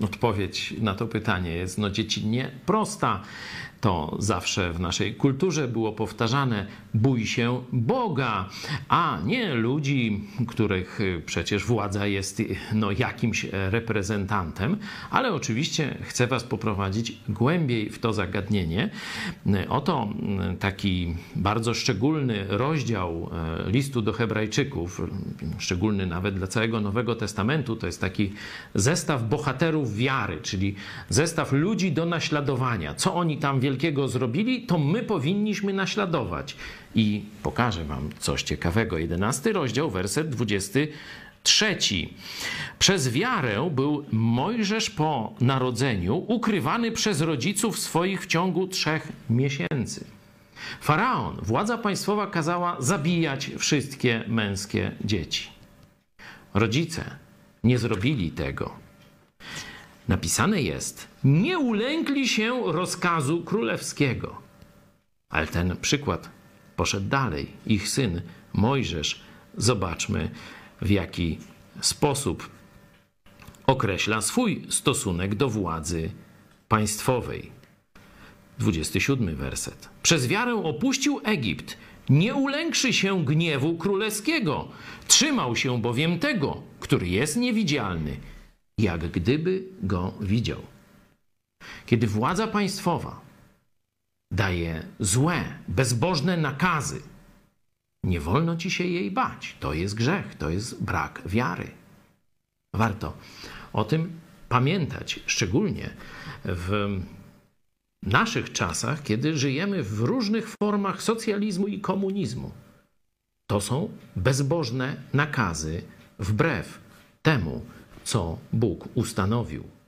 Odpowiedź na to pytanie jest no dziecinnie prosta. To zawsze w naszej kulturze było powtarzane: bój się Boga, a nie ludzi, których y, przecież władza jest y, no, jakimś reprezentantem. Ale oczywiście chcę Was poprowadzić głębiej w to zagadnienie. Oto y, taki bardzo szczególny rozdział listu do Hebrajczyków, szczególny nawet dla całego Nowego Testamentu. To jest taki zestaw bohaterów wiary, czyli zestaw ludzi do naśladowania. Co oni tam wielkiego zrobili, to my powinniśmy naśladować. I pokażę Wam coś ciekawego. 11 rozdział, werset 23. Przez wiarę był Mojżesz po narodzeniu ukrywany przez rodziców swoich w ciągu trzech miesięcy. Faraon, władza państwowa kazała zabijać wszystkie męskie dzieci. Rodzice nie zrobili tego. Napisane jest: Nie ulękli się rozkazu królewskiego. Ale ten przykład poszedł dalej. Ich syn Mojżesz, zobaczmy w jaki sposób określa swój stosunek do władzy państwowej. 27 werset. Przez wiarę opuścił Egipt, nie ulększy się gniewu królewskiego. Trzymał się bowiem tego, który jest niewidzialny, jak gdyby go widział. Kiedy władza państwowa daje złe, bezbożne nakazy, nie wolno ci się jej bać. To jest grzech, to jest brak wiary. Warto o tym pamiętać, szczególnie w naszych czasach, kiedy żyjemy w różnych formach socjalizmu i komunizmu. To są bezbożne nakazy wbrew temu, co Bóg ustanowił.